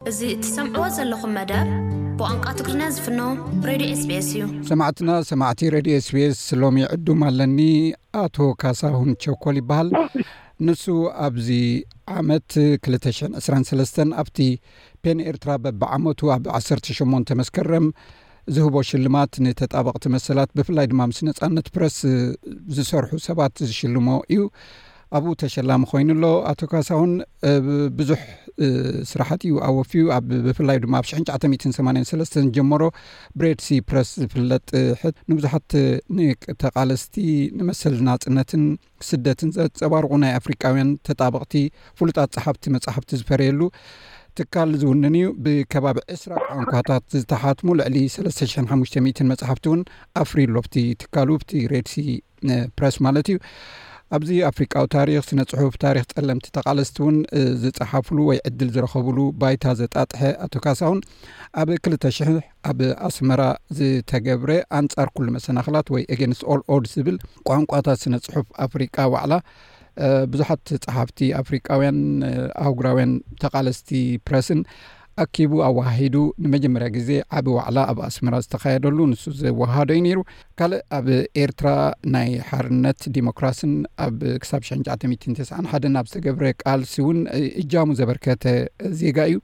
እዚ እትሰምዕዎ ዘለኹም መደብ ብቋንቋ ትግርኛ ዝፍኖ ሬድዮ ኤስቢኤስ እዩ። ሰማዕትና ሰማዕቲ ረድዮ ኤስቢኤስ ሎሚ ዕዱም ኣለኒ ኣቶ ካሳሁን ቸኮል ይበሃል ንሱ ኣብዚ ዓመት 223 ኣብቲ ፔን ኤርትራ በብዓመቱ ኣብ 18 መስከረም ዝህቦ ሽልማት ንተጣበቕቲ መሰላት ብፍላይ ድማ ምስ ነፃነት ፕረስ ዝሰርሑ ሰባት ዝሽልሞ እዩ። ኣብኡ ተሸላሚ ኮይኑ ኣሎ። ኣቶ ካሳሁን ብዙሕ ስራሓት እዩ ኣወፍዩ። ኣብ ብፍላይ ድማ ኣብ 1983 ዝጀመሮ ብሬድሲ ፕረስ ዝፍለጥ ንብዙሓት ተቓለስቲ ንመሰል ናፅነትን ስደትን ዘንጸባርቑ ናይ ኣፍሪቃውያን ተጣበቕቲ ፍሉጣት ጸሓፍቲ መጻሕፍቲ ዝፈረየሉ ትካል ዝውንን እዩ። ብከባቢ ዕስራ ቋንኳታት ዝተሓትሙ ልዕሊ ሰለስተ ሽሕን ሓሙሽተ ሚእትን መጻሕፍቲ እውን ኣፍርዩ ኣሎ ብቲ ትካሉ ብቲ ሬድሲ ፕረስ ማለት እዩ። ኣብዚ ኣፍሪቃዊ ታሪኽ ስነ ጽሑፍ ታሪኽ ጸለምቲ ተቓለስቲ እውን ዝጸሓፍሉ ወይ ዕድል ዝረኸብሉ ባይታ ዘጣጥሐ ኣቶ ካሳሁን ኣብ ክልተ ሽሕ ኣብ ኣስመራ ዝተገብረ ኣንጻር ኩሉ መሰናኽላት ወይ ኤገንስት ኦል ኦድስ ዝብል ቋንቋታት ስነ ጽሑፍ ኣፍሪቃ ዋዕላ ብዙሓት ጸሓፍቲ ኣፍሪቃውያን ኣህጉራውያን ተቓለስቲ ፕረስን ኣኪቡ ኣወሃሂዱ ንመጀመርያ ግዜ ዓብ ዋዕላ ኣብ ኣስመራ ዝተካየደሉ ንሱ ዘወሃዶ እዩ ነይሩ ካልእ ኣብ ኤርትራ ናይ ሓርነት ዲሞክራሲን ኣብ ክሳብ ሽ1 ኣብ ዝተገብረ ቃልሲ እውን እጃሙ ዘበርከተ ዜጋ እዩ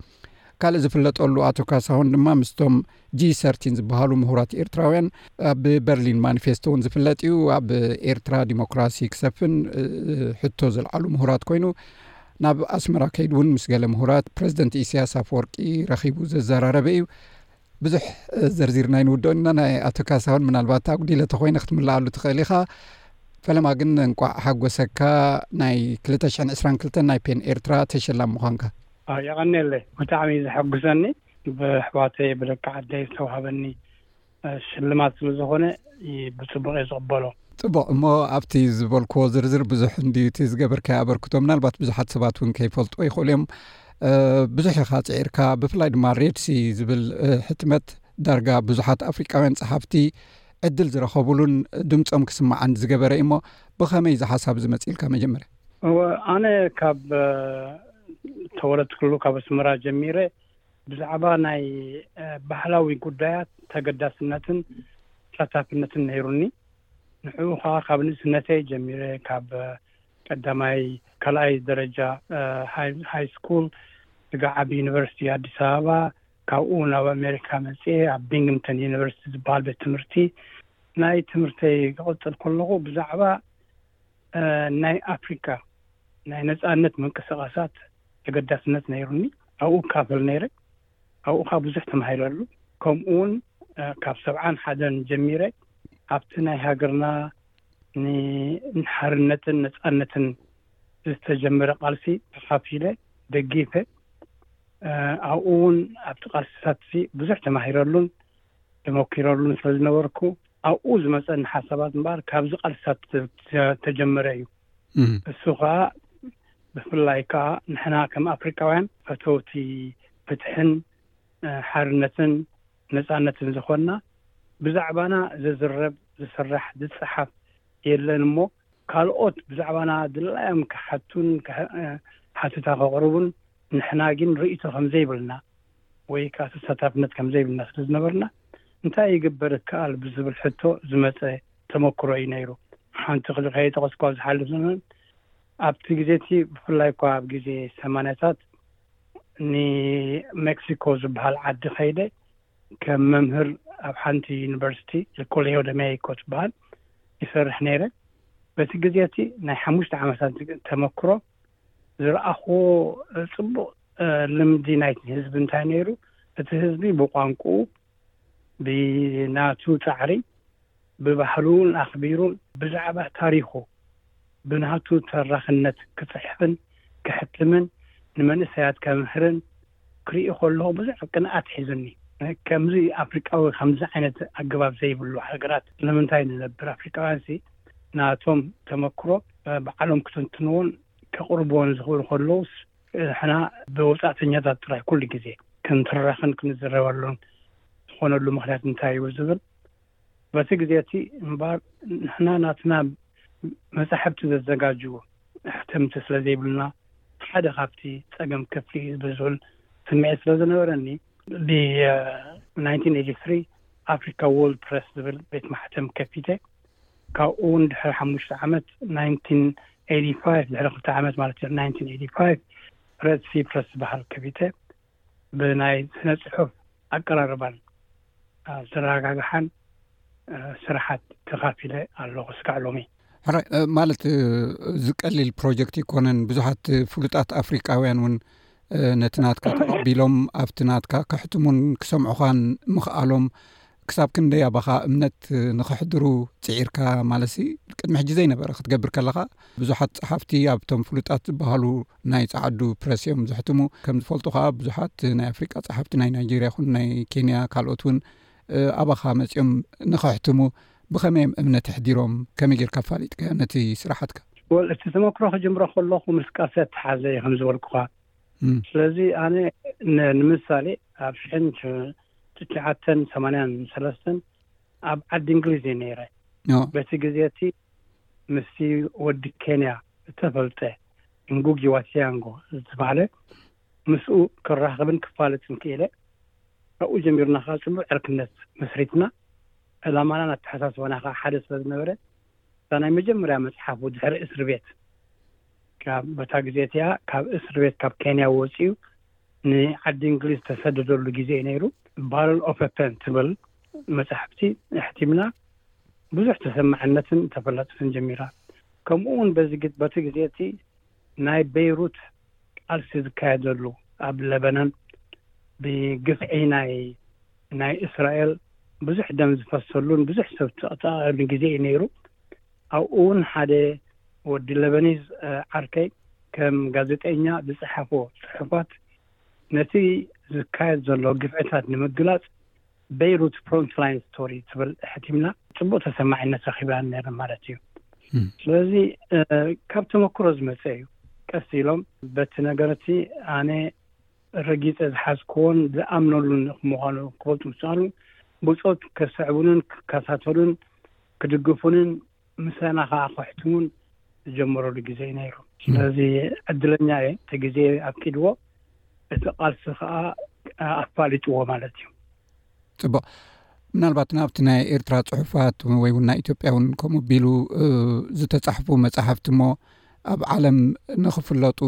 ካልእ ዝፍለጠሉ ኣቶ ካሳሁን ድማ ምስቶም ጂ ሰርቲን ዝበሃሉ ምሁራት ኤርትራውያን ኣብ በርሊን ማኒፌስቶ እውን ዝፍለጥ እዩ ኣብ ኤርትራ ዲሞክራሲ ክሰፍን ሕቶ ዘልዓሉ ምሁራት ኮይኑ ናብ ኣስመራ ከይድ እውን ምስ ገለ ምሁራት ፕረዚደንት ኢስያስ ኣፍ ወርቂ ረኺቡ ዘዘራረበ እዩ ብዙሕ ዘርዚር ናይ ንውድኦ እና ናይ ኣቶ ካሳሁን ምናልባት ኣጉዲለ ተኮይነ ክትምልኣሉ ትኽእል ኢኻ ፈለማ ግን እንቋዕ ሓጎሰካ ናይ 222 ናይ ፔን ኤርትራ ተሸላም ምዃንካ የቐኔለይ ብጣዕሚ እዩ ዘሐጉሰኒ ብኣሕዋተይ ብደቂ ዓደይ ዝተዋሃበኒ ሽልማት ስለ ዝኾነ ብጽቡቕ እየ ዝቕበሎ። ጽቡቕ እሞ ኣብቲ ዝበልክዎ ዝርዝር ብዙሕ እንድዩ እቲ ዝገበርካዮ ኣበርክቶ ምናልባት ብዙሓት ሰባት እውን ከይፈልጥዎ ይኽእሉ እዮም ብዙሕ ኢኻ ጽዒርካ ብፍላይ ድማ ሬድሲ ዝብል ሕትመት ዳርጋ ብዙሓት ኣፍሪቃውያን ጸሓፍቲ ዕድል ዝረኸብሉን ድምፆም ክስማዓን ዝገበረ እዩሞ ብኸመይ ዝሓሳብ ዝመፅእልካ መጀመርያ ኣነ ካብ ተወለድኩሉ ካብ ኣስመራ ጀሚረ ብዛዕባ ናይ ባህላዊ ጉዳያት ተገዳስነትን ተሳታፍነትን ነይሩኒ ንሕኡ ከዓ ካብ ንእስነተይ ጀሚረ ካብ ቀዳማይ ካልኣይ ደረጃ ሃይ ስኩል ስጋዕ ኣብ ዩኒቨርሲቲ ኣዲስ ኣበባ ካብኡ ናብ ኣሜሪካ መፅኤ ኣብ ቢንግምተን ዩኒቨርሲቲ ዝበሃል ቤት ትምህርቲ ናይ ትምህርተይ ክቕፅል ከለኹ ብዛዕባ ናይ ኣፍሪካ ናይ ነፃነት ምንቅስቃሳት ተገዳስነት ነይሩኒ ኣብኡ እካፈል ነይረ ኣብኡ ካዓ ብዙሕ ተማሂረ ኣሉ ከምኡ ውን ካብ ሰብዓን ሓደን ጀሚረ ኣብቲ ናይ ሃገርና ንሓርነትን ነፃነትን ዝተጀመረ ቃልሲ ተካፊለ ደጊፈ ኣብኡ ውን ኣብቲ ቃልሲታት ዙ ብዙሕ ተማሂረ ኣሉን ተመኪረሉን ስለ ዝነበርኩ ኣብኡ ዝመፀኒ ሓሳባት እምበኣር ካብዚ ቃልስታት ዝተጀመረ እዩ እሱ ከዓ ብፍላይ ከዓ ንሕና ከም ኣፍሪካውያን ፈተውቲ ፍትሕን ሓርነትን ነፃነትን ዝኾንና ብዛዕባና ዝዝረብ ዝስራሕ ዝፀሓፍ የለን እሞ ካልኦት ብዛዕባና ድላዮም ክሓቱን ሓተታ ከቕርቡን ንሕና ግን ርእቶ ከም ዘይብልና ወይ ከኣ ተሳታፍነት ከም ዘይብልና ስለ ዝነበርና እንታይ ይግበር ይከኣል ብዝብል ሕቶ ዝመጸ ተመክሮ እዩ ነይሩ። ሓንቲ ክሊ ከይጠቐስኩ ኣብ ዝሓልፍ ዘመን ኣብቲ ግዜ እቲ ብፍላይ እኳ ኣብ ግዜ ሰማንያታት ንሜክሲኮ ዝበሃል ዓዲ ከይደ ከም መምህር ኣብ ሓንቲ ዩኒቨርሲቲ ኮሌዮ ደ ሜይኮ ትበሃል ይሰርሕ ነይረ። በቲ ግዜ እቲ ናይ ሓሙሽተ ዓመታት ተመክሮ ዝረኣኹዎ ጽቡቕ ልምዲ ናይቲ ህዝቢ እንታይ ነይሩ፣ እቲ ህዝቢ ብቋንቁኡ ብናቱ ጻዕሪ ብባህሉን ኣኽቢሩን ብዛዕባ ታሪኹ ብናቱ ተራኽነት ክጽሕፍን ክሕትምን ንመንእሰያት ከምህርን ክሪኢ ከለኩ ብዙሕ ቅንኣት ሒዙኒ ከምዚ ኣፍሪቃዊ ከምዚ ዓይነት ኣገባብ ዘይብሉ ሃገራት ንምንታይ ንነብር ኣፍሪቃውያንሲ ናቶም ተመክሮ ባዕሎም ክትንትንዎን ከቅርብዎን ዝክእሉ ከለውስ ንሕና ብወጻእተኛታት ጥራይ ኩሉ ግዜ ክንትረክን ክንዝረበሉን ዝኮነሉ ምክንያት እንታይ እዩ ዝብል በቲ ግዜ እቲ እምባር ንሕና ናትና መጻሕፍቲ ዘዘጋጁ ኣሕተምቲ ስለ ዘይብልና ሓደ ካብቲ ጸገም ክፍሊ እዩ ዝብል ስምዒት ስለ ዝነበረኒ፣ ብ ናይንቲን ኤይቲ ስሪ ኣፍሪካ ዎርልድ ፕረስ ዝብል ቤት ማሕተም ከፊተ። ካብኡ'ውን ድሕሪ ሓሙሽተ ዓመት ብ ናይንቲን ኤይቲ ፋይፍ፣ ድሕሪ ክልተ ዓመት ማለት እዩ፣ ብ ናይንቲን ኤይቲ ፋይፍ ረድሲ ፕረስ ዝብሃል ከፊተ። ብናይ ስነ ፅሑፍ ኣቀራርባን ኣዘረጋግሓን ስራሓት ተኻፊለ ኣለኹ ስጋዕ ሎሚ። ሕራይ ማለት እዚ ቀሊል ፕሮጀክት ኣይኮነን ብዙሓት ፍሉጣት ኣፍሪቃውያን እውን ነቲ ናትካ ተቐቢሎም ኣብቲ ናትካ ከሕትሙን ክሰምዑኻን ምኽኣሎም ክሳብ ክንደይ ኣባኻ እምነት ንኸሕድሩ ፅዒርካ ማለትሲ ቅድሚ ሕጂ ዘይነበረ ክትገብር ከለኻ ብዙሓት ፀሓፍቲ ኣብቶም ፍሉጣት ዝበሃሉ ናይ ፀዓዱ ፕረስ እዮም ዘሕትሙ ከም ዝፈልጡ ከዓ ብዙሓት ናይ ኣፍሪቃ ፀሓፍቲ ናይ ናይጀርያ ኹን ናይ ኬንያ ካልኦት እውን ኣባኻ መፂኦም ንኸሕትሙ ብኸመይ ም እምነት ኣሕዲሮም ከመይ ጌርካ ኣፋሊጥካ ነቲ ስራሓትካ ወል እቲ ተመክሮ ክጅምሮ ከለኹ ምስ ቃልሲ ኣተሓዘ እዩ ከምዝበልኩኻ ስለዚ ኣነ ንምሳሌ ኣብ ሽሕን ትሽዓተን ሰማንያን ሰለስተን ኣብ ዓዲ እንግሊዝ እየ ነይረ። በቲ ግዜ እቲ ምስቲ ወዲ ኬንያ ዝተፈልጠ ንጉጊ ዋ ቲያንጎ ዝተባህለ ምስኡ ክራኸብን ክፋለጥን ክኢለ። ካብኡ ጀሚርና ከኣ ጽቡቕ ዕርክነት መስሪትና። ዕላማናን ኣተሓሳስባና ከኣ ሓደ ስለ ዝነበረ እታ ናይ መጀመርያ መጽሓፉ ድሕሪ እስርቤት፣ ካብ በታ ግዜ እቲኣ ካብ እስር ቤት ካብ ኬንያ ወጺኡ ንዓዲ እንግሊዝ ዝተሰደደሉ ግዜ እዩ ነይሩ። ባረል ኦፍ አ ፐን ትብል መጻሕፍቲ ኣሕቲምና ብዙሕ ተሰማዕነትን ተፈላጥትን ጀሚራ። ከምኡ'ውን በቲ ግዜ እቲ ናይ በይሩት ቃልሲ ዝካየደሉ ኣብ ለበናን ብግፍዒ ናይ ናይ እስራኤል ብዙሕ ደም ዝፈሰሉን ብዙሕ ሰብ ዝተቐጠቐሉን ግዜ እዩ ነይሩ። ኣብኡ እውን ሓደ ወዲ ለበኒዝ ዓርከይ ከም ጋዜጠኛ ዝጸሓፎ ጽሑፋት ነቲ ዝካየድ ዘሎ ግፍዕታት ንምግላጽ በይሩት ፍሮንትላይን ስቶሪ ትብል ኣሕቲምና ጽቡቕ ተሰማዒነት ረኺብና ነይርና ማለት እዩ። ስለዚ ካብ ተመክሮ ዝመጸ እዩ። ቀስ ኢሎም በቲ ነገርቲ ኣነ ረጊጸ ዝሓዝክዎን ዝኣምነሉን ምዃኑ ክፈልጡ ምስ ጸኣሉ ብጾት ከሰዕቡንን ክከታተሉን ክድግፉንን ምሳና ከኣ ከሕትሙን ዝጀመሩሉ ግዜ እዩ ነይሩ። ስለዚ ዕድለኛ እየ እቲ ግዜ ኣፍቂድዎ፣ እቲ ቃልሲ ከኣ ኣፋሊጥዎ ማለት እዩ። ጽቡቕ። ምናልባት ናብቲ ናይ ኤርትራ ጽሑፋት ወይ እውን ናይ ኢትዮጵያ እውን ከምኡ ኣቢሉ ዝተጻሕፉ መጻሕፍቲ እሞ ኣብ ዓለም ንኽፍለጡ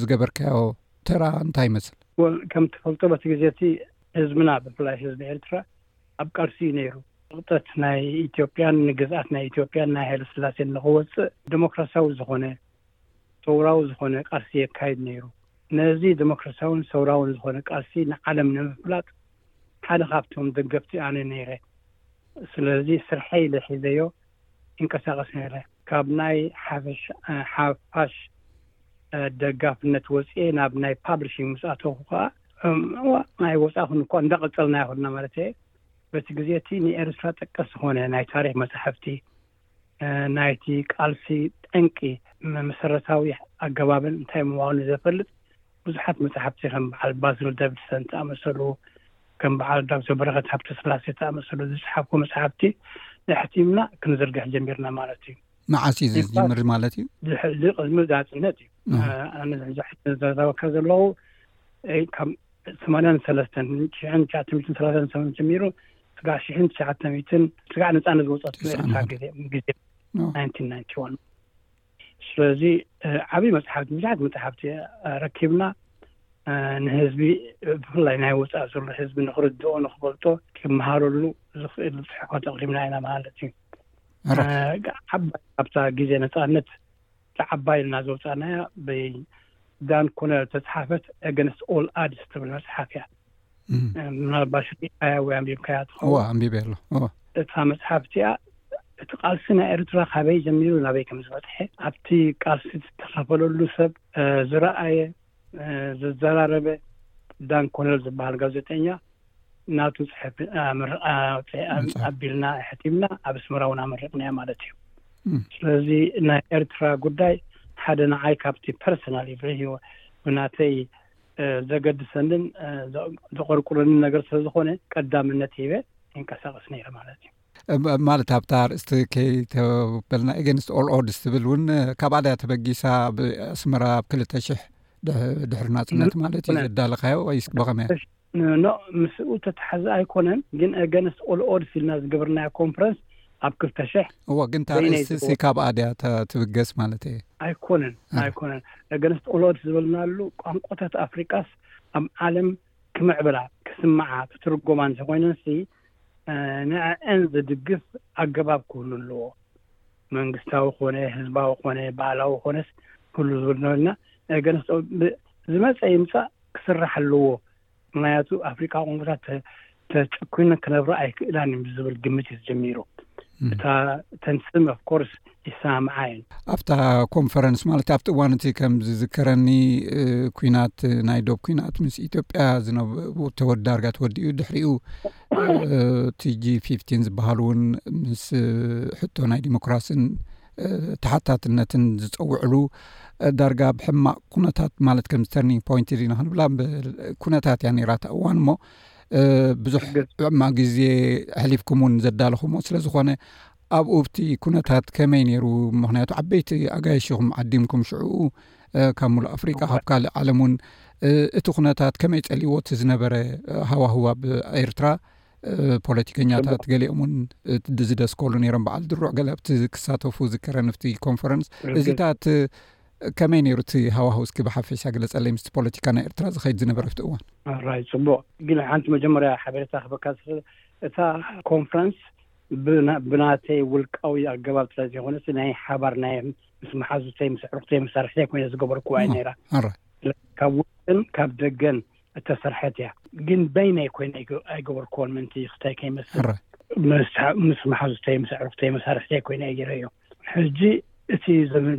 ዝገበርካዮ ተራ እንታይ ይመስል? ከም እትፈልጦ በቲ ግዜ እቲ ህዝብና ብፍላይ ህዝቢ ኤርትራ ኣብ ቃልሲ እዩ ነይሩ። ንቕጠት ናይ ኢትዮጵያን ንግዝኣት ናይ ኢትዮጵያን ናይ ሃይለ ስላሴን ንኽወፅእ ደሞክራሲያዊ ዝኾነ ሰውራዊ ዝኾነ ቃልሲ የካይድ ነይሩ። ነዚ ደሞክራሲያውን ሰውራውን ዝኾነ ቃልሲ ንዓለም ንምፍላጥ ሓደ ካብቶም ደገፍቲ ኣነ ነይረ። ስለዚ ስርሐይ ኢለ ሒዘዮ ይንቀሳቐስ ነይረ። ካብ ናይ ሓፋሽ ደጋፍነት ወፂኤ ናብ ናይ ፓብሊሺንግ ምስ ኣተኹ ከዓ ናይ ወፃኹን እኳ እንዳቐፀልና ይኹንና ማለት በቲ ግዜ እቲ ንኤርትራ ጠቀስ ዝኾነ ናይ ታሪክ መፅሕፍቲ ናይቲ ቃልሲ ጠንቂ መሰረታዊ ኣገባብን እንታይ ምዋኑ ዘፈልጥ ብዙሓት መፅሕፍቲ ከም በዓል ባዝል ደብድሰን ተኣመሰሉ ከም በዓል ዳክተር በረከት ሃብተ ስላሴ ተኣመሰሉ ዝፅሓፉ መፅሕፍቲ ንሕቲምና ክንዝርግሕ ጀሚርና ማለት እዩ መዓስ እዩ ዝጅምር ማለት እዩ ዝሕዚ ቅድሚ ዛፅነት እዩ ኣነ ዝሕዛሕት ዘዛወካ ዘለዉ ካብ ሰማንያን ሰለስተን ሽሕን ትሽዓተ ሚትን ሰላሳን ሰመን ጀሚሩ ስጋዕ ሽሕን ትሽዓተ ሚትን ስጋዕ ነፃነት ዝወፀት ኤርትራ ግዜ ግዜ ናይንቲን ናይንቲ ዋን ስለዚ ዓብዪ መፅሓፍቲ ብዙሓት መፅሓፍቲ ረኪብና ንህዝቢ ብፍላይ ናይ ወፃእ ዘሎ ህዝቢ ንክርድኦ ንክፈልጦ ክመሃረሉ ዝኽእል ፅሕፋት ኣቕሪብና ኢና ማለት እዩ ዓባይ ካብታ ግዜ ነፃነት ዓባይ ኢልና ዘውፃእናያ ብዳን ኮነር ዝተፅሓፈት ኣገንስት ኦል ኣድስ ትብል መፅሓፍ እያ ምናልባሽ ኣያ ወይ ኣንቢብካያ ትኸዋ ኣንቢበ ኣሎ እታ መፅሓፍ እቲኣ እቲ ቃልሲ ናይ ኤርትራ ካበይ ጀሚሩ ናበይ ከም ዝበፅሐ ኣብቲ ቃልሲ ዝተኸፈለሉ ሰብ ዝረኣየ ዘዘራረበ ዳን ኮነል ዝበሃል ጋዜጠኛ ናቱ ፅሕፍ ኣቢልና ኣሕቲምና ኣብ ኣስመራ እውን ኣመረቅናያ ማለት እዩ ስለዚ ናይ ኤርትራ ጉዳይ ሓደ ንዓይ ካብቲ ፐርሰናል እዩ ብህይወ ብናተይ ዘገድሰንን ዘቆርቁረንን ነገር ስለዝኾነ ቀዳምነት ሂበ ይንቀሳቀስ ነይረ ማለት እዩ ማለት ኣብታ ኣርእስቲ ከይተበልና ኤገንስት ኦል ኦድስ ትብል እውን ካብኣ ድያ ተበጊሳ ብኣስመራ ኣብ ክልተ ሽሕ ድሕሪ ናፅነት ማለት እዩ ዘዳለካዮ ወይ ብኸመ ኖ ምስኡ ተተሓዘ ኣይኮነን ግን ኤገንስት ኦል ኦድስ ኢልና ዝገበርናዮ ኮንፈረንስ ኣብ ክልተ ሽሕ እዎ ግን እታ ኣርእስቲ ካብኣ ድያ ትብገስ ማለት እየ ኣይኮነን ኣይኮነን ኤገንስት ኦል ኦድስ ዝበልናሉ ቋንቋታት ኣፍሪቃስ ኣብ ዓለም ክምዕብላ፣ ክስምዓ፣ ክትርጎማ እንተኾይነንሲ ንዐዐን ዝድግፍ ኣገባብ ክህሉ ኣለዎ። መንግስታዊ ኮነ፣ ህዝባዊ ኮነ፣ ባህላዊ ኮነስ ክህሉ ዝብል ንበልና ገለስ ዝመጸ ይምጻእ ክስራሕ ኣለዎ። ምክንያቱ ኣፍሪቃዊ ቋንቋታት ተጨኲነን ክነብራ ኣይክእላን እዩን ብዝብል ግምት እዩ ጀሚሩ። እታ እተን ስም ኦፍ ኮርስ ይሰማምዓ እየን። ኣብታ ኮንፈረንስ ማለት ኣብቲ እዋን እቲ ከም ዝዝከረኒ ኩናት ናይ ዶብ ኩናት ምስ ኢትዮጵያ ዝነቡ ተወድ ዳርጋ ተወዲኡ ድሕሪኡ ቲጂ ፊፍቲን ዝበሃል እውን ምስ ሕቶ ናይ ዲሞክራሲን ተሓታትነትን ዝፀውዕሉ ዳርጋ ብሕማቅ ኩነታት ማለት ከም ስተርኒንግ ፖይንት ዲና ክንብላ ኩነታት እያ ነራታ እዋን እሞ ብዙሕ ዕማ ግዜ ሕሊፍኩም እውን ዘዳለኹሞ ስለዝኾነ ኣብኡ ብቲ ኩነታት ከመይ ነይሩ ምክንያቱ ዓበይቲ ኣጋይሽኹም ዓዲምኩም ሽዕኡ ካብ ሙሉእ ኣፍሪቃ ካብ ካልእ ዓለም እውን እቲ ኩነታት ከመይ ፀሊዎ እቲ ዝነበረ ሃዋህዋ ኣብ ኤርትራ ፖለቲከኛታት ገሊኦም እውን ዝደስከሉ ነይሮም በዓል ድሩዕ ገለ ኣብቲ ክሳተፉ ዝከረ ንፍቲ ኮንፈረንስ እዚታት ከመይ ነይሩ እቲ ሃዋህው እስኪ ብሓፈሻ ግለፀለይ ምስቲ ፖለቲካ ናይ ኤርትራ ዝኸይድ ዝነበረ ኣብቲ እዋን? ራይት ጽቡቅ ግን ሓንቲ መጀመርያ ሓቤሬታ ክህበካ ዝክእል እታ ኮንፈረንስ ብናተይ ውልቃዊ ኣገባብ ጥራይ ዘይኮነስ ናይ ሓባር ናይ ምስ መሓዙተይ ምስ ኣዕሩክተይ መሳርሕተይ ኮይነ ዝገበርኩዋ እያ ነይራ ካብ ውሽጥን ካብ ደገን እተሰርሐት እያ ግን በይነይ ኮይነ ኣይገበርኩዎን ምንቲ ክታይ ከይመስል ምስ መሓዙተይ ምስ ኣዕሩክተይ መሳርሕተይ ኮይነ እየ ገይረዮ ሕጂ እቲ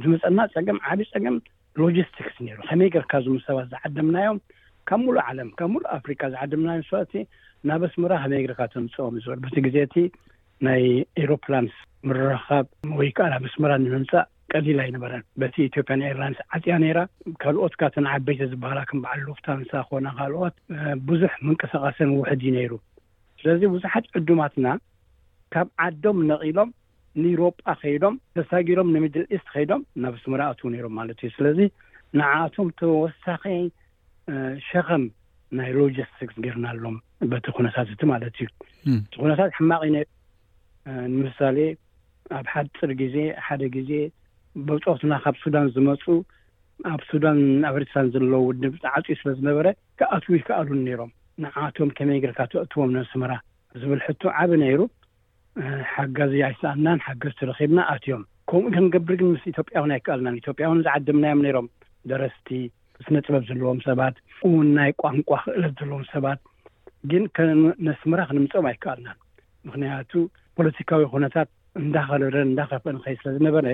ዝመጸና ጸገም ዓቢ ጸገም ሎጂስቲክስ ነይሩ። ከመይ ጌርካ እዞም ሰባት ዝዓደምናዮም ካብ ምሉእ ዓለም ካብ ምሉእ ኣፍሪቃ ዝዓደምናዮም ሰባትሲ ናብ ኣስመራ ከመይ ጌርካ ተምጽኦም እዩ ዝበል በቲ ግዜ እቲ ናይ ኤሮፕላንስ ምርኻብ ወይ ከኣ ናብ ኣስመራ ንምምጻእ ቀሊል ኣይነበረን። በቲ ኢትዮጵያን ኤርላይንስ ዓጽያ ነይራ። ካልኦት ካብተን ዓበይቲ ዝበሃላ ከም በዓል ሉፍታንሳ ኮነ ካልኦት ብዙሕ ምንቅስቓሰን ውሕድ እዩ ነይሩ። ስለዚ ብዙሓት ዕዱማትና ካብ ዓዶም ነቒሎም ኒሮጳ ከይዶም ተሳጊሮም ንምድል ኢስት ከይዶም ናብ ኣስመራ ይኣትዉ ነይሮም ማለት እዩ ስለዚ ንዓኣቶም ተወሳኺ ሸኸም ናይ ሎጂስቲክስ ጌርናሎም በቲ ኩነታት እቲ ማለት እዩ እቲ ኩነታት ሕማቕ እዩ ነይሩ ንምሳሌ ኣብ ሓፅር ግዜ ሓደ ግዜ በፆትና ካብ ሱዳን ዝመፁ ኣብ ሱዳን ኣብ ኤርትራን ዘለዎ ውድብ ተዓፅዩ ስለ ዝነበረ ክኣትዉ ይከኣሉን ነይሮም ንዓቶም ከመይ ጌርካ ተእትዎም ነስመራ ዝብል ሕቶ ዓብ ነይሩ ሓጋዚ ኣይሰኣንናን ሓገዝቲ ረኺብና ኣትዮም ከምኡ ክንገብር ግን ምስ ኢትዮጵያውን ኣይከኣልናን ኢትዮጵያውን ዝዓደምናዮም ነይሮም ደረስቲ ስነ ጥበብ ዘለዎም ሰባት እውን ናይ ቋንቋ ክእለት ዘለዎም ሰባት ግን ነስምራ ክንምፅኦም ኣይከኣልናን ምክንያቱ ፖለቲካዊ ኩነታት እንዳኸረረ እንዳኸፍአ ንኸይ ስለ ዝነበረ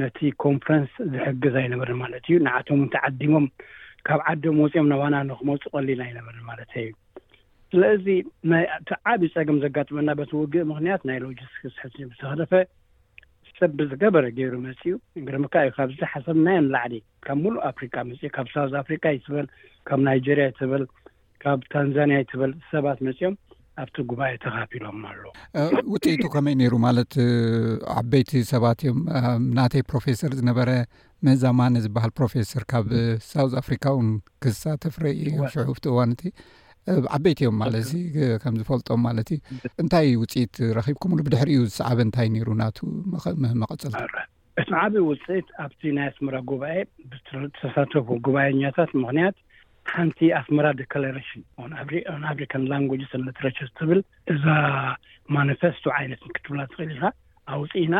ነቲ ኮንፈረንስ ዝሕግዝ ኣይነበርን ማለት እዩ ንዓቶም እውን ተዓዲሞም ካብ ዓዶም ወፂኦም ናባና ንክመፁ ቀሊል ኣይነበርን ማለት እዩ ስለዚ ናይ እቲ ዓቢ ጸገም ዘጋጥመና በቲ ውግእ ምክንያት ናይ ሎጂስቲክስ ሕጽዩ ብዝተረፈ ሰብ ብዝገበረ ገይሩ መጽዩ ይገርመካ እዩ ካብ ዝሓሰብናዮ ንላዕሊ ካብ ሙሉእ ኣፍሪቃ መጽዩ ካብ ሳውዝ ኣፍሪቃ ይትበል ካብ ናይጀርያ ይትበል ካብ ታንዛንያ ይትበል ሰባት መጽዮም ኣብቲ ጉባኤ ተካፊሎም ኣሎ ውፅኢቱ ከመይ ነይሩ ማለት ዓበይቲ ሰባት እዮም ናተይ ፕሮፌሰር ዝነበረ ነዛ ማነ ዝበሃል ፕሮፌሰር ካብ ሳውዝ ኣፍሪካ እውን ክሳተፍ ረእየዮ ሽዑ ብቲ እዋን እቲ ዓበይቲ እዮም ማለት እዚ ከምዝፈልጦም ማለት እዩ እንታይ ውፅኢት ረኪብኩምሉ ብድሕሪ እዩ ዝሰዓበ እንታይ ነይሩ ናቱ መቐፀልቲ እቲ ዓብዪ ውፅኢት ኣብቲ ናይ ኣስመራ ጉባኤ ብዝተሳተፉ ጉባኤኛታት ምክንያት ሓንቲ ኣስመራ ዲክለሬሽን ኦን ኣፍሪካን ላንጉጅስ ን ሊትሬቸር ትብል እዛ ማኒፌስቶ ዓይነት ክትብላ ትኽእል ኢኻ ኣውጺእና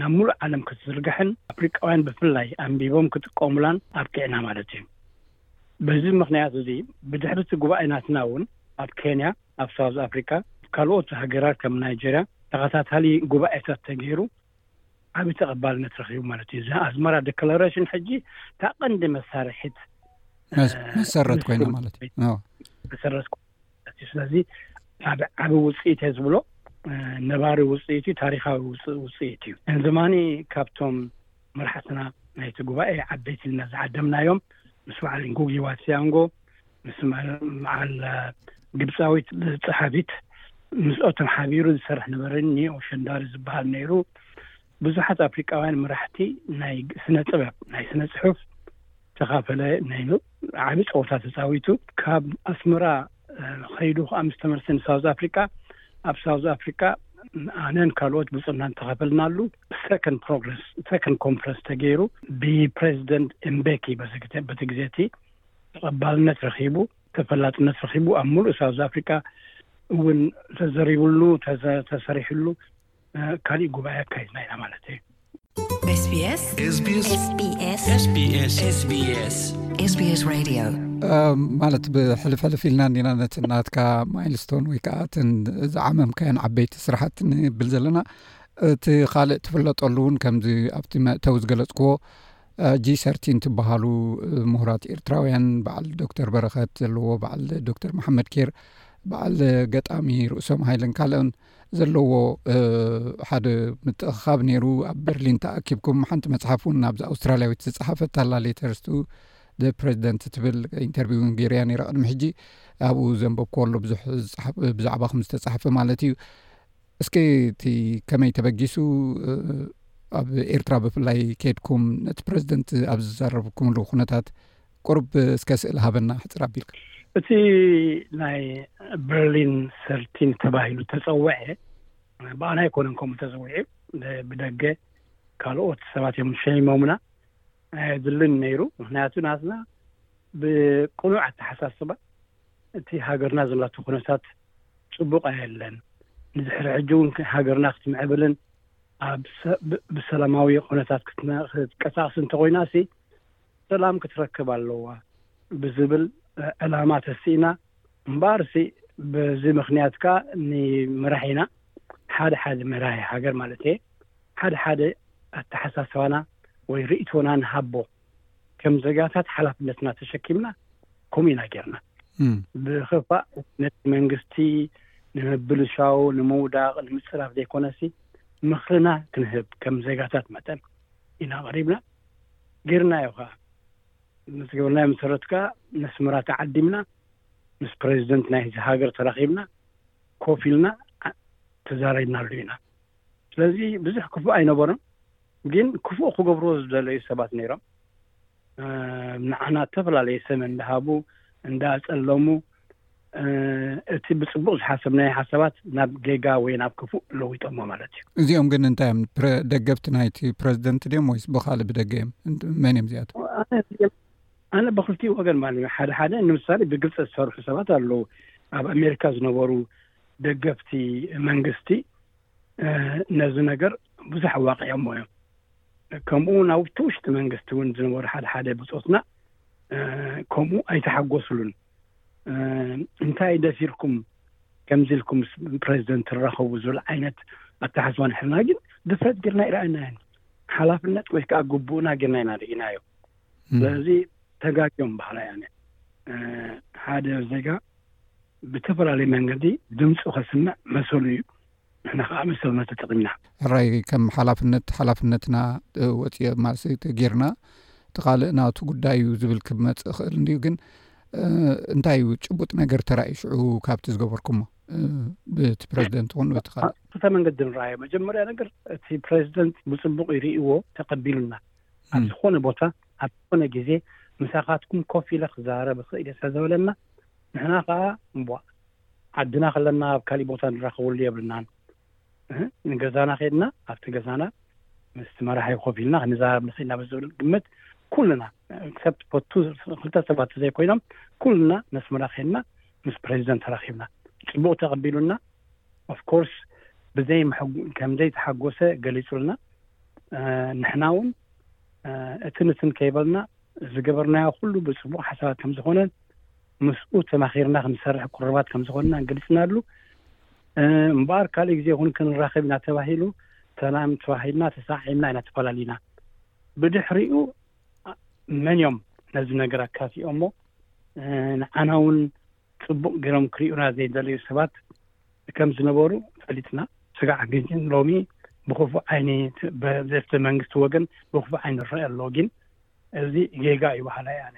ናብ ምሉእ ዓለም ክትዝርጋሕን ኣፍሪቃውያን ብፍላይ ኣንቢቦም ክጥቀሙላን ኣብቂዕና ማለት እዩ። በዚ ምኽንያት እዚ ብድሕሪ እቲ ጉባኤ ናትና እውን ኣብ ኬንያ፣ ኣብ ሳውዝ ኣፍሪቃ፣ ኣብ ካልኦት ሃገራት ከም ናይጀርያ ተኸታታሊ ጉባኤታት ተገይሩ ዓቢ ተቐባልነት ረኺቡ ማለት እዩ። እዛ ኣዝመራ ደክለረሽን ሕጂ እታ ቀንዲ መሳርሒት መሰረት ኮይና ማለት እዩ መሰረት ማለት እዩ ስለዚ ሓደ ዓብ ውፅኢት እየ ዝብሎ ነባሪ ውፅኢት እዩ ታሪካዊ ውፅእ ውፅኢት እዩ እንዝማኒ ካብቶም መራሕትና ናይቲ ጉባኤ ዓበይቲ ልና ዝዓደምናዮም ምስ በዓል ንጉጊ ዋሲያንጎ ምስ መዓል ግብፃዊት ፀሓፊት ምስኦቶም ሓቢሩ ዝሰርሕ ነበረ ኒኦ ሸንዳሪ ዝበሃል ነይሩ ብዙሓት ኣፍሪቃውያን መራሕቲ ናይ ስነ ጥበብ ናይ ስነ ፅሑፍ ተካፈለ ነይኑ ዓቢ ጸወታ ተጻዊቱ ካብ ኣስመራ ከይዱ ከኣ ምስ ተመልሰ ንሳውዝ ኣፍሪቃ ኣብ ሳውዝ ኣፍሪቃ ኣነን ካልኦት ብፁዕናን ተኻፈልናሉ ሰከንድ ፕሮግረስ ሰከንድ ኮንፈረንስ ተገይሩ ብፕሬዚደንት ኤምቤኪ በቲ ግዜ እቲ ተቐባልነት ረኺቡ ተፈላጥነት ረኺቡ ኣብ ሙሉእ ሳውዝ ኣፍሪቃ እውን ተዘሪብሉ ተሰሪሕሉ ካሊእ ጉባኤ ኣካይድና ኢና ማለት ማለት ብሕልፍ ሕልፍ ኢልና ኒና ነቲ ናትካ ማይልስቶን ወይ ከዓ እትን ዝዓመምካዮን ዓበይቲ ስራሕት ንብል ዘለና እቲ ካልእ ትፍለጠሉ እውን ከምዚ ኣብቲ መእተው ዝገለፅክዎ ጂ ሰርቲን ትበሃሉ ምሁራት ኤርትራውያን በዓል ዶክተር በረከት ዘለዎ በዓል ዶክተር መሓመድ ኬር በዓል ገጣሚ ርእሶም ሃይለን ካልኦን ዘለዎ ሓደ ምትእኽኻብ ነይሩ ኣብ በርሊን ተኣኪብኩም ሓንቲ መፅሓፍ እውን ናብዚ ኣውስትራልያዊት ዝፀሓፈት ኣላ ሌተርስቱ ፕረዚደንት ትብል ኢንተርቪው ን ገይረያ ነይረ ቅድሚ ሕጂ ኣብኡ ዘንበብክዎ ኣሎ ብዙሕ ብዛዕባ ከም ዝተፃሓፈ ማለት እዩ እስኪ እቲ ከመይ ተበጊሱ ኣብ ኤርትራ ብፍላይ ከድኩም ነቲ ፕረዚደንት ኣብ ዝዛረብኩምሉ ኩነታት ቁሩብ እስከ ስእሊ ሃበና ሕጽር ኣቢልካ። እቲ ናይ በርሊን ሰርቲን ተባሂሉ ተጸውዐ ብኣና ኣይኮነን ከምኡ ተጸዊዑ ብደገ ካልኦት ሰባት እዮም ሸይሞምና ኣየድልን ነይሩ ምክንያቱ ናትና ብቅኑዕ ኣተሓሳስባ እቲ ሃገርና ዘላቶ ኩነታት ጽቡቅ ኣየለን ንድሕሪ ሕጂ እውን ሃገርና ክትምዕብልን ብሰላማዊ ኩነታት ክትቀሳቅስ እንተኮይናሲ ሰላም ክትረክብ ኣለዋ ብዝብል ዕላማ ተሲእና እምበኣርሲ በዚ ምኽንያት ከኣ ንመራሒና ሓደ ሓደ መራሒ ሃገር ማለት እየ ሓደ ሓደ ኣተሓሳስባና ወይ ርእቶና ንሃቦ ከም ዘጋታት ሓላፍነትና ተሸኪምና ከምኡ ኢና ጌርና ብክፋእ ነቲ መንግስቲ ንምብልሻው ንምውዳቕ ንምፅራፍ ዘይኮነሲ ምኽርና ክንህብ ከም ዘጋታት መጠን ኢና ቐሪብና ጌርናዮ ከኣ። ምስ ዝገበርናዮ መሰረት ከኣ ነስመራ ተዓዲምና ምስ ፕረዚደንት ናይ'ዚ ሃገር ተራኺብና ኮፍ ኢልና ተዛሪብናሉ ኢና። ስለዚ ብዙሕ ክፉእ ኣይነበሮን። ግን ክፉእ ክገብርዎ ዝደለዩ ሰባት ነይሮም። ንዓና እተፈላለየ ሰም እንዳሃቡ፣ እንዳኣጸለሙ፣ እቲ ብፅቡቅ ዝሓሰብናዮ ሓሳባት ናብ ጌጋ ወይ ናብ ክፉእ ለዊጦሞ ማለት እዩ እዚኦም ግን እንታይ እዮም ደገፍቲ ናይቲ ፕረዚደንት ድዮም ወይስ ብካልእ ብደገ እዮም መን እዮም እዚኣቶ ኣነ ብክልቲኡ ወገን ማለት እዩ ሓደ ሓደ ንምሳሌ ብግልፂ ዝሰርሑ ሰባት ኣለዉ ኣብ ኣሜሪካ ዝነበሩ ደገፍቲ መንግስቲ ነዚ ነገር ብዙሕ ኣዋቂዖሞ እዮም ከምኡ ውን ኣብቲ ውሽጢ መንግስቲ እውን ዝነበሩ ሓደ ሓደ ብፆትና ከምኡ ኣይተሓጎስሉን እንታይ ደፊርኩም ከምዚ ኢልኩም ምስ ፕረዚደንት ትራኸቡ ዝብል ዓይነት ኣተሓስባ ንሕና ግን ድፍረት ግርና ኣይረኣናዮን ሓላፍነት ወይ ከዓ ግቡእና ግርና ኢና ርኢናዮ ስለዚ ተጋጆም በሃላ እያ ሓደ ዜጋ ብተፈላለየ መንገዲ ድምፁ ከስምዕ መሰሉ እዩ ንሕና ከዓ ምስ ሰብና ተጠቂምና። ሕራይ ከም ሓላፍነት ሓላፍነትና ወፂኦ ማለሰይ ተጌርና እቲ ካልእ ናቱ ጉዳይ እዩ ዝብል ክመፅእ ይኽእል እንድዩ ግን እንታይ እዩ ጭቡጥ ነገር ተራእዩ ሽዑ ካብቲ ዝገበርኩሞ ብቲ ፕረዚደንት ኹን በቲ ካልእ ክልተ መንገዲ ንረኣዮ መጀመርያ ነገር እቲ ፕረዚደንት ብፅቡቅ ይርእዎ ተቀቢሉና ኣብ ዝኾነ ቦታ ኣብ ዝኾነ ግዜ ምሳኻትኩም ኮፍ ኢለ ክዘራረብ ይኽእል እየ ስለዘበለና ንሕና ከዓ እምቧእ ዓድና ከለና ኣብ ካሊእ ቦታ ንራከበሉ የብልናን እህ ንገዛና ከድና ኣብቲ ገዛና ምስቲ መራሒ ኮፍ ኢልና ክንዛረብ ንክእል ኢና ብዝብል ግምት ኩልና ክሰብት ፖቱ ክልተ ሰባት ዘይኮይኖም ኩልና ነስመራ ከድና ምስ ፕሬዚደንት ተራኪብና ፅቡቅ ተቀቢሉና ኦፍኮርስ ብዘይ ከምዘይ ተሓጎሰ ገሊፁልና ንሕና እውን እቲ ንትን ከይበልና ዝገበርናዮ ኩሉ ብጽቡቕ ሓሳባት ከም ዝኾነን ምስኡ ተማኺርና ክንሰርሕ ቅሩባት ከም ዝኾንና ገሊጽናሉ። እምበኣር ካልእ ግዜ እውን ክንራኸብ ኢና ተባሂሉ ሰላም ተባሂልና ተሰዓዒምና ኢና ተፈላሊና። ብድሕሪኡ መን እዮም ነዚ ነገር ኣካፊኦሞ ንዓና እውን ጽቡቕ ጌሮም ክሪኡና ዘይደለዩ ሰባት ከም ዝነበሩ ፈሊጥና ስጋዕ ግን ሎሚ ብክፉእ ዓይኒ ዘፍቲ መንግስቲ ወገን ብክፉእ ዓይኒ ይረኣይ ኣሎ ግን እዚ ጌጋ እዩ በሃላይ ኣነ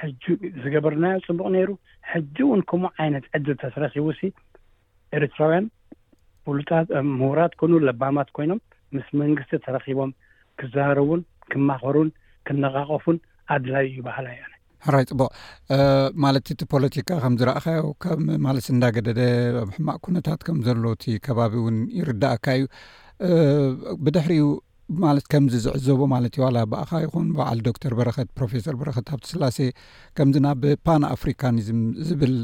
ሕጂ ዝገበርናዮ ጽቡቕ ነይሩ ሕጂ እውን ከምኡ ዓይነት ዕድል ተትረኪቡሲ ኤርትራውያን ፍሉጣት ምሁራት ኮኑ ለባማት ኮይኖም ምስ መንግስቲ ተራኺቦም ክዘራረቡን ክማኸሩን ክነቓቐፉን ኣድላዩ እዩ በሃላይ ኣነ። ሕራይ ጽቡቕ ማለት እቲ ፖለቲካ ከም ዝረእኻዮ ካብ ማለት እንዳገደደ ኣብ ሕማቅ ኩነታት ከም ዘሎ እቲ ከባቢ እውን ይርዳእካ እዩ ብድሕሪኡ ማለት ከምዚ ዝዕዘቦ ማለት እዩ ዋላ ብኣኻ ይኹን ብበዓል ዶክተር በረኸት ፕሮፌሰር በረኸት ሃብቲ ስላሴ ከምዚ ናብ ፓን ኣፍሪካኒዝም ዝብል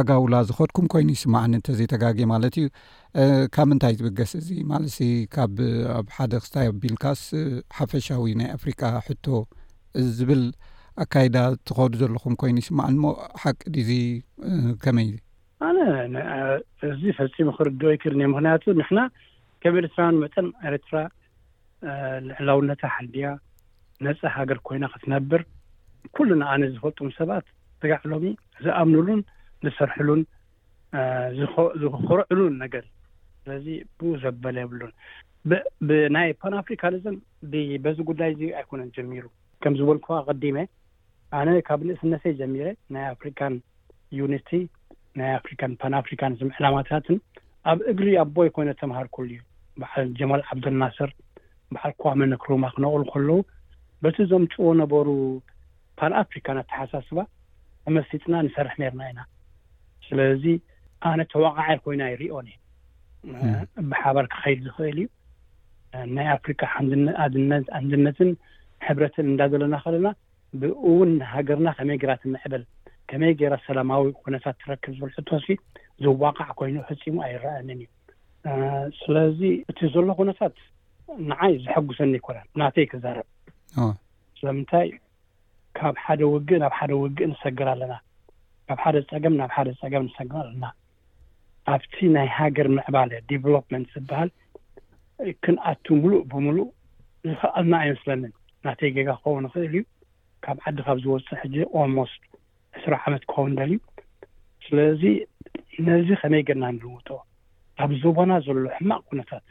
ኣጋውላ ዝኸድኩም ኮይኑ ይስማዕኒ እንተዘይተጋጌ ማለት እዩ ካብ ምንታይ ዝብገስ እዚ ማለት ካብ ኣብ ሓደ ክስታይ ኣቢልካስ ሓፈሻዊ ናይ ኣፍሪቃ ሕቶ ዝብል ኣካይዳ ትኸዱ ዘለኹም ኮይኑ ይስማዕኒ ሞ ሓቂ ዲዚ ከመይ ኣነ እዚ ፈጺሙ ክርድኦ ኣይክእልን እየ። ምክንያቱ ንሕና ከም ኤርትራውያን መጠን ኤርትራ ልዕላውነታ ሓልያ ነጻ ሃገር ኮይና ክትነብር ኩልና ኣነ ዝፈልጦም ሰባት ስጋዕ ሎሚ ዝኣምኑሉን ዝሰርሕሉን ዝኮርዕሉን ነገር እዩ። ስለዚ ብኡ ዘበለ የብሉን። ብናይ ፓን ኣፍሪካኒዝም በዚ ጉዳይ እዚ ኣይኮነን ጀሚሩ ከም ዝበልኩካ ኣቐዲመ ኣነ ካብ ንእስነተይ ጀሚረ ናይ ኣፍሪካን ዩኒቲ ናይ ኣፍሪካን ፓን ኣፍሪካኒዝም ዕላማታትን ኣብ እግሪ ኣቦይ ኮይነ ዝተምሃርኩሉ እዩ። በዓል ጀማል ዓብደልናስር በዓል ክዋመ ንክሩማ ክነቕሉ ከለዉ በቲ ዘምፅዎ ነበሩ ፓን ኣፍሪካን ኣተሓሳስባ ተመሲጥና ንሰርሕ ነይርና ኢና። ስለዚ ኣነ ተወቓዓይ ኮይነ ኣይሪኦን እየ። ብሓባር ክኸይድ ዝኽእል እዩ። ናይ ኣፍሪካ ኣድነት ኣንድነትን ሕብረትን እንዳደለና ከለና ብእውን ንሃገርና ከመይ ገይራ ትምዕበል ከመይ ገይራ ሰላማዊ ኩነታት ትረክብ ዝብል ሕቶሲ ዝዋቃዕ ኮይኑ ፈጺሙ ኣይረኣንን እዩ ስለዚ እቲ ዘሎ ኩነታት ንዓይ ዘሐጉሰኒ ኣይኮነን ናተይ ክዛረብ ስለምንታይ ካብ ሓደ ውግእ ናብ ሓደ ውግእ ንሰግር ኣለና፣ ካብ ሓደ ጸገም ናብ ሓደ ጸገም ንሰግር ኣለና፣ ኣብቲ ናይ ሃገር ምዕባለ፣ Development፣ ዝበሃል ክንኣቱ ምሉእ ብምሉእ ዝኸኣልና ኣይመስለንን፣ ናተይ ጌጋ ክኸውን ይኽእል እዩ፣ ካብ ዓዲ ካብ ዝወጽእ ሕጂ Almost ዕስራ ዓመት ክኸውን ደልዩ ስለዚ ነዚ ከመይ ገርና ንልውጦ ኣብ ዞቦና ዘሎ ሕማቅ ኩነታት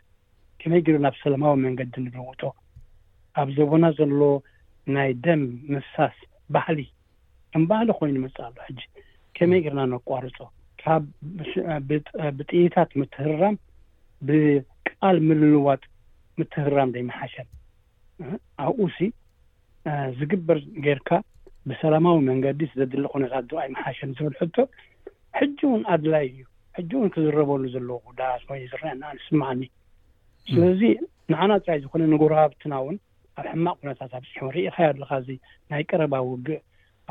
ከመይ ገሩ ናብ ሰለማዊ መንገዲ ንልውጦ ኣብ ዞቦና ዘሎ ናይ ደም ምፍሳስ ባህሊ ከም ባህሊ ኮይኑ መጽ ኣሎ ሕጂ ከመይ ገርና ነቋርጾ ካብ ብጥይታት ምትህራም ብቃል ምልልዋጥ ምትህራም ደይመሓሸን ኣብኡሲ ዝግበር ጌርካ ብሰላማዊ መንገዲስ ዘድሊ ኩነታት ዶ ኣይምሓሸን ዝብል ሕቶ ሕጂ እውን ኣድላይ እዩ። ሕጂ እውን ክዝረበሉ ዘለዎ ጉዳያት ኮይኑ ዝረኣየኒ ኣነ ዝስምዓኒ። ስለዚ ንዓና ጥራይ ዘይኮነ ንጎረባብትና እውን ኣብ ሕማቕ ኩነታት ኣብጺሖም። ርኢኻዮ ኣለኻ እዚ ናይ ቀረባ ውግእ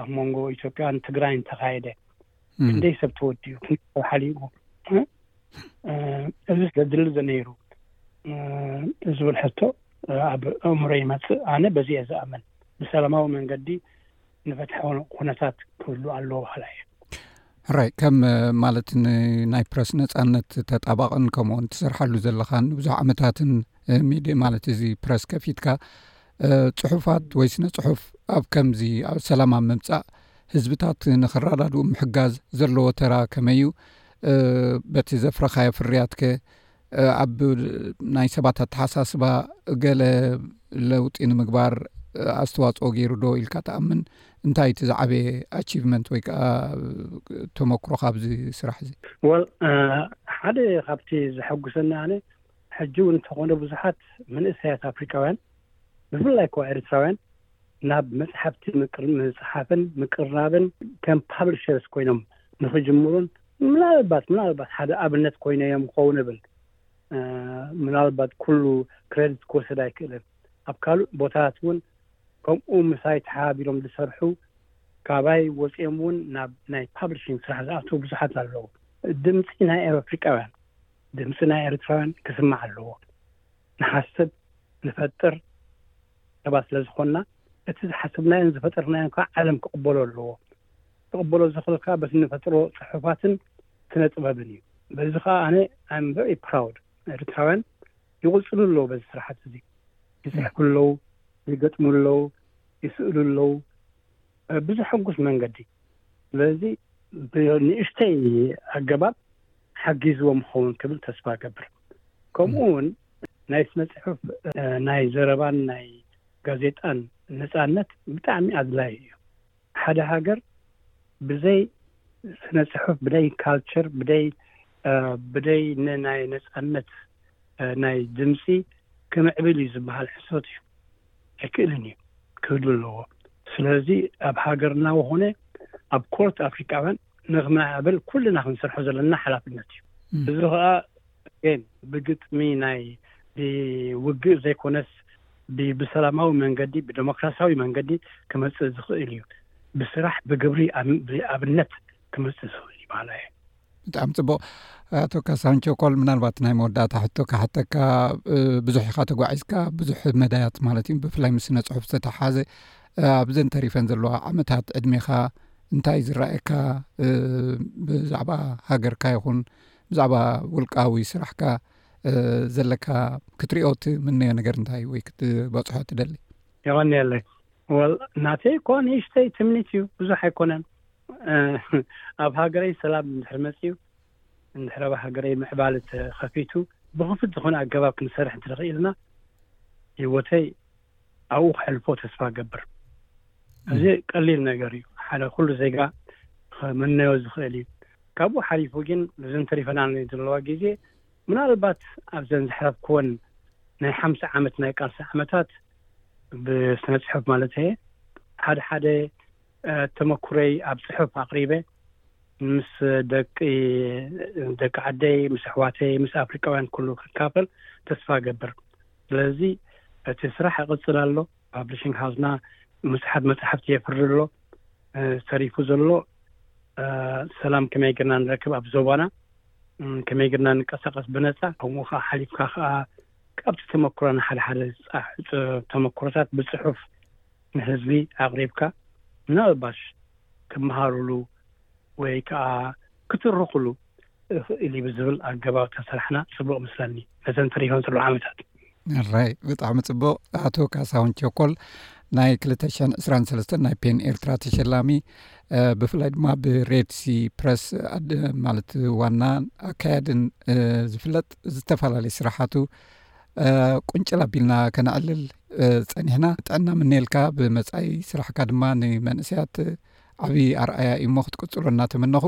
ኣብ መንጎ ኢትዮጵያን ትግራይ እንተካየደ ክንደይ ሰብ ተወዲኡ ክንደይ ሰብ ሓሊኡ እዚ ዘድሊ ዝነይሩ ዝብል ሕቶ ኣብ ኣእምሮ ይመፅእ ኣነ በዚ እየ ዝኣመን ብሰላማዊ መንገዲ ንፈትሐ ኩነታት ክህሉ ኣለዎ በሃላ እየ ሕራይ ከም ማለት ንናይ ፕረስ ነፃነት ተጣባቕን ከምኡውን ትሰርሓሉ ዘለኻን ብዙሕ ዓመታትን ሚድ ማለት እዚ ፕረስ ከፊትካ ጽሑፋት ወይ ስነ ጽሑፍ ኣብ ከምዚ ኣብ ሰላም ኣብ ምምጻእ ህዝብታት ንክረዳድኡ ምሕጋዝ ዘለዎ ተራ ከመይ እዩ? በቲ ዘፍረኻዮ ፍርያት ከ ኣብ ናይ ሰባት ኣተሓሳስባ ገለ ለውጢ ንምግባር ኣስተዋጽኦ ገይሩ ዶ ኢልካ ትኣምን? እንታይ እቲ ዝዓበየ ኣቺቭመንት ወይ ከዓ ተመክሮ ካብዚ ስራሕ እዚ? ወል ሓደ ካብቲ ዘሐጉሰኒ ኣነ ሕጂ እውን እንተኾነ ብዙሓት መንእሰያት ኣፍሪቃውያን ብፍላይ ከኣ ኤርትራውያን ናብ መጽሓፍቲ ምጽሓፍን ምቅራብን ከም ፓብሊሸርስ ኮይኖም ንኽጅምሩን ምናልባት ምናልባት ሓደ ኣብነት ኮይነዮም ክኸውን እብል ምናልባት ኩሉ ክረዲት ክወሰድ ኣይክእልን ኣብ ካልእ ቦታታት እውን ከምኡ ምሳይ ተሓባቢሮም ዝሰርሑ ካባይ ወፂኦም እውን ናብ ናይ ፓብሊሽንግ ስራሕ ዝኣተው ብዙሓት ኣለዉ ድምፂ ናይ ኣፍሪቃውያን ድምፂ ናይ ኤርትራውያን ክስማዕ ኣለዎ። ንሓስብ ንፈጥር ሰባት ስለ ዝኾንና እቲ ዝሓሰብናዮን ዝፈጠርናዮን ከዓ ዓለም ክቕበሎ ኣለዎ። ክቕበሎ ዝኽእል ከዓ በቲ ንፈጥሮ ፅሑፋትን ስነ ጥበብን እዩ። በዚ ከዓ ኣነ I'm very proud ኤርትራውያን ይቕፅሉ ኣለዉ በዚ ስራሕቲ እዚ። ይፅሕፉ ኣለዉ፣ ይገጥሙ ኣለዉ፣ ይስእሉ ኣለዉ፣ ብዘሐጉስ መንገዲ ስለዚ ብንእሽተይ ኣገባብ ሓጊዝዎም ይኸውን ክብል ተስፋ እገብር። ከምኡ እውን ናይ ስነ ፅሑፍ ናይ ዘረባን ናይ ጋዜጣን ነፃነት ብጣዕሚ ኣድላይ እዩ። ሓደ ሃገር ብዘይ ስነ ፅሑፍ ብደይ ካልቸር ብደይ ብደይ ናይ ነፃነት ናይ ድምፂ ክምዕብል እዩ ዝበሃል ሕሶት እዩ። ኣይክእልን እዩ ክህሉ ኣለዎ ስለዚ ኣብ ሃገርና ወኮነ ኣብ ኮርት ኣፍሪቃውያን ንክምዕብል ኩልና ክንሰርሖ ዘለና ሓላፍነት እዩ እዚ ከዓ ብግጥሚ ናይ ብውግእ ዘይኮነስ ብሰላማዊ መንገዲ ብደሞክራሲያዊ መንገዲ ክመፅእ ዝኽእል እዩ ብስራሕ ብግብሪ ኣብነት ክመፅእ ዝኽእል እዩ በሃላይ እየ ብጣዕሚ ፅቡቅ ኣቶ ካሳሁን ቸኮል ምናልባት ናይ መወዳእታ ሕቶ ካሓተካ ብዙሕ ኢካ ተጓዒዝካ ብዙሕ መዳያት ማለት እዩ ብፍላይ ምስ ስነ ፅሑፍ ዝተተሓሓዘ ኣብዘን ተሪፈን ዘለዋ ዓመታት ዕድሜካ እንታይ ዝረኣየካ ብዛዕባ ሃገርካ ይኹን ብዛዕባ ውልቃዊ ስራሕካ ዘለካ ክትሪኦ ትምነዮ ነገር እንታይ ወይ ክትበፅሖ ትደሊ የቀንየለይ ወል ናተይ እኳ ንእሽተይ ትምኒት እዩ ብዙሕ ኣይኮነን ኣብ ሃገረይ ሰላም እንድሕር መፅዩ እንድሕር ኣብ ሃገረይ ምዕባለ ተኸፊቱ ብኽፉት ዝኾነ ኣገባብ ክንሰርሕ እንተደኺኢልና ህይወተይ ኣብኡ ክሕልፎ ተስፋ ገብር እዚ ቀሊል ነገር እዩ ሓደ ኩሉ ዜጋ ክምነዮ ዝኽእል እዩ ካብኡ ሓሊፉ ግን እዘን ተሪፈና ዘለዋ ግዜ ምናልባት ኣብዘን ዘሕረፍክወን ናይ ሓምሳ ዓመት ናይ ቃልሲ ዓመታት ብስነ ፅሑፍ ማለት እየ ሓደ ሓደ ተመኩሮይ ኣብ ጽሑፍ ኣቕሪበ ምስ ደቂ ደቂ ዓደይ ምስ ኣሕዋተይ ምስ ኣፍሪቃውያን ኩሉ ክካፈል ተስፋ እገብር ስለዚ እቲ ስራሕ ይቕጽል ኣሎ ፓብሊሽንግ ሃውስና ምጽሓፍ መጽሓፍቲ የፍሪ ኣሎ ተሪፉ ዘሎ ሰላም ከመይ ጌርና ንረክብ ኣብ ዞባና ከመይ ጌርና ንቀሳቀስ ብነጻ ከምኡ ከዓ ሓሊፍካ ከዓ ካብቲ ተመክሮ ንሓደ ሓደ ተመክሮታት ብፅሑፍ ንህዝቢ ኣቕሪብካ ምናልባሽ ክመሃሩሉ ወይ ከኣ ክትርኹሉ እኽእል እዩ ብዝብል ኣገባብ ተሰራሕና ጽቡቕ እመስለኒ ነዘን ተሪፈን ዘሎ ዓመታት። ኣራይ ብጣዕሚ ጽቡቕ ኣቶ ካሳሁን ቸኮል ናይ ክልተ ሽሕን ዕስራን ሰለስተን ናይ ፔን ኤርትራ ተሸላሚ ብፍላይ ድማ ብሬድሲ ፕረስ ማለት ዋና ኣካያድን ዝፍለጥ ዝተፈላለዩ ስራሓቱ ቁንጭል ኣቢልና ከነዕልል ጸኒሕና ጥዕና ምነየልካ ብመጻኢ ስራሕካ ድማ ንመንእሰያት ዓብዪ ኣርኣያ እዩሞ ክትቅጽሎ እናተመነኹ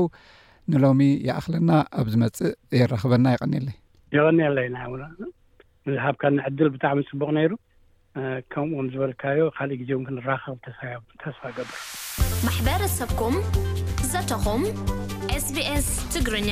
ንሎሚ ይኣኽለና ኣብ ዝመጽእ የራኽበና የቐኒለይ የቐኒለይ ናይ ኣውና ንዝሃብካና ዕድል ብጣዕሚ ጽቡቕ ነይሩ ከምኡም ዝበልካዮ ካልእ ግዜ እውን ክንራኸብ ተሳዮ ተስፋ ገብር ማሕበረሰብኩም ዘተኹም ኤስቢኤስ ትግርኛ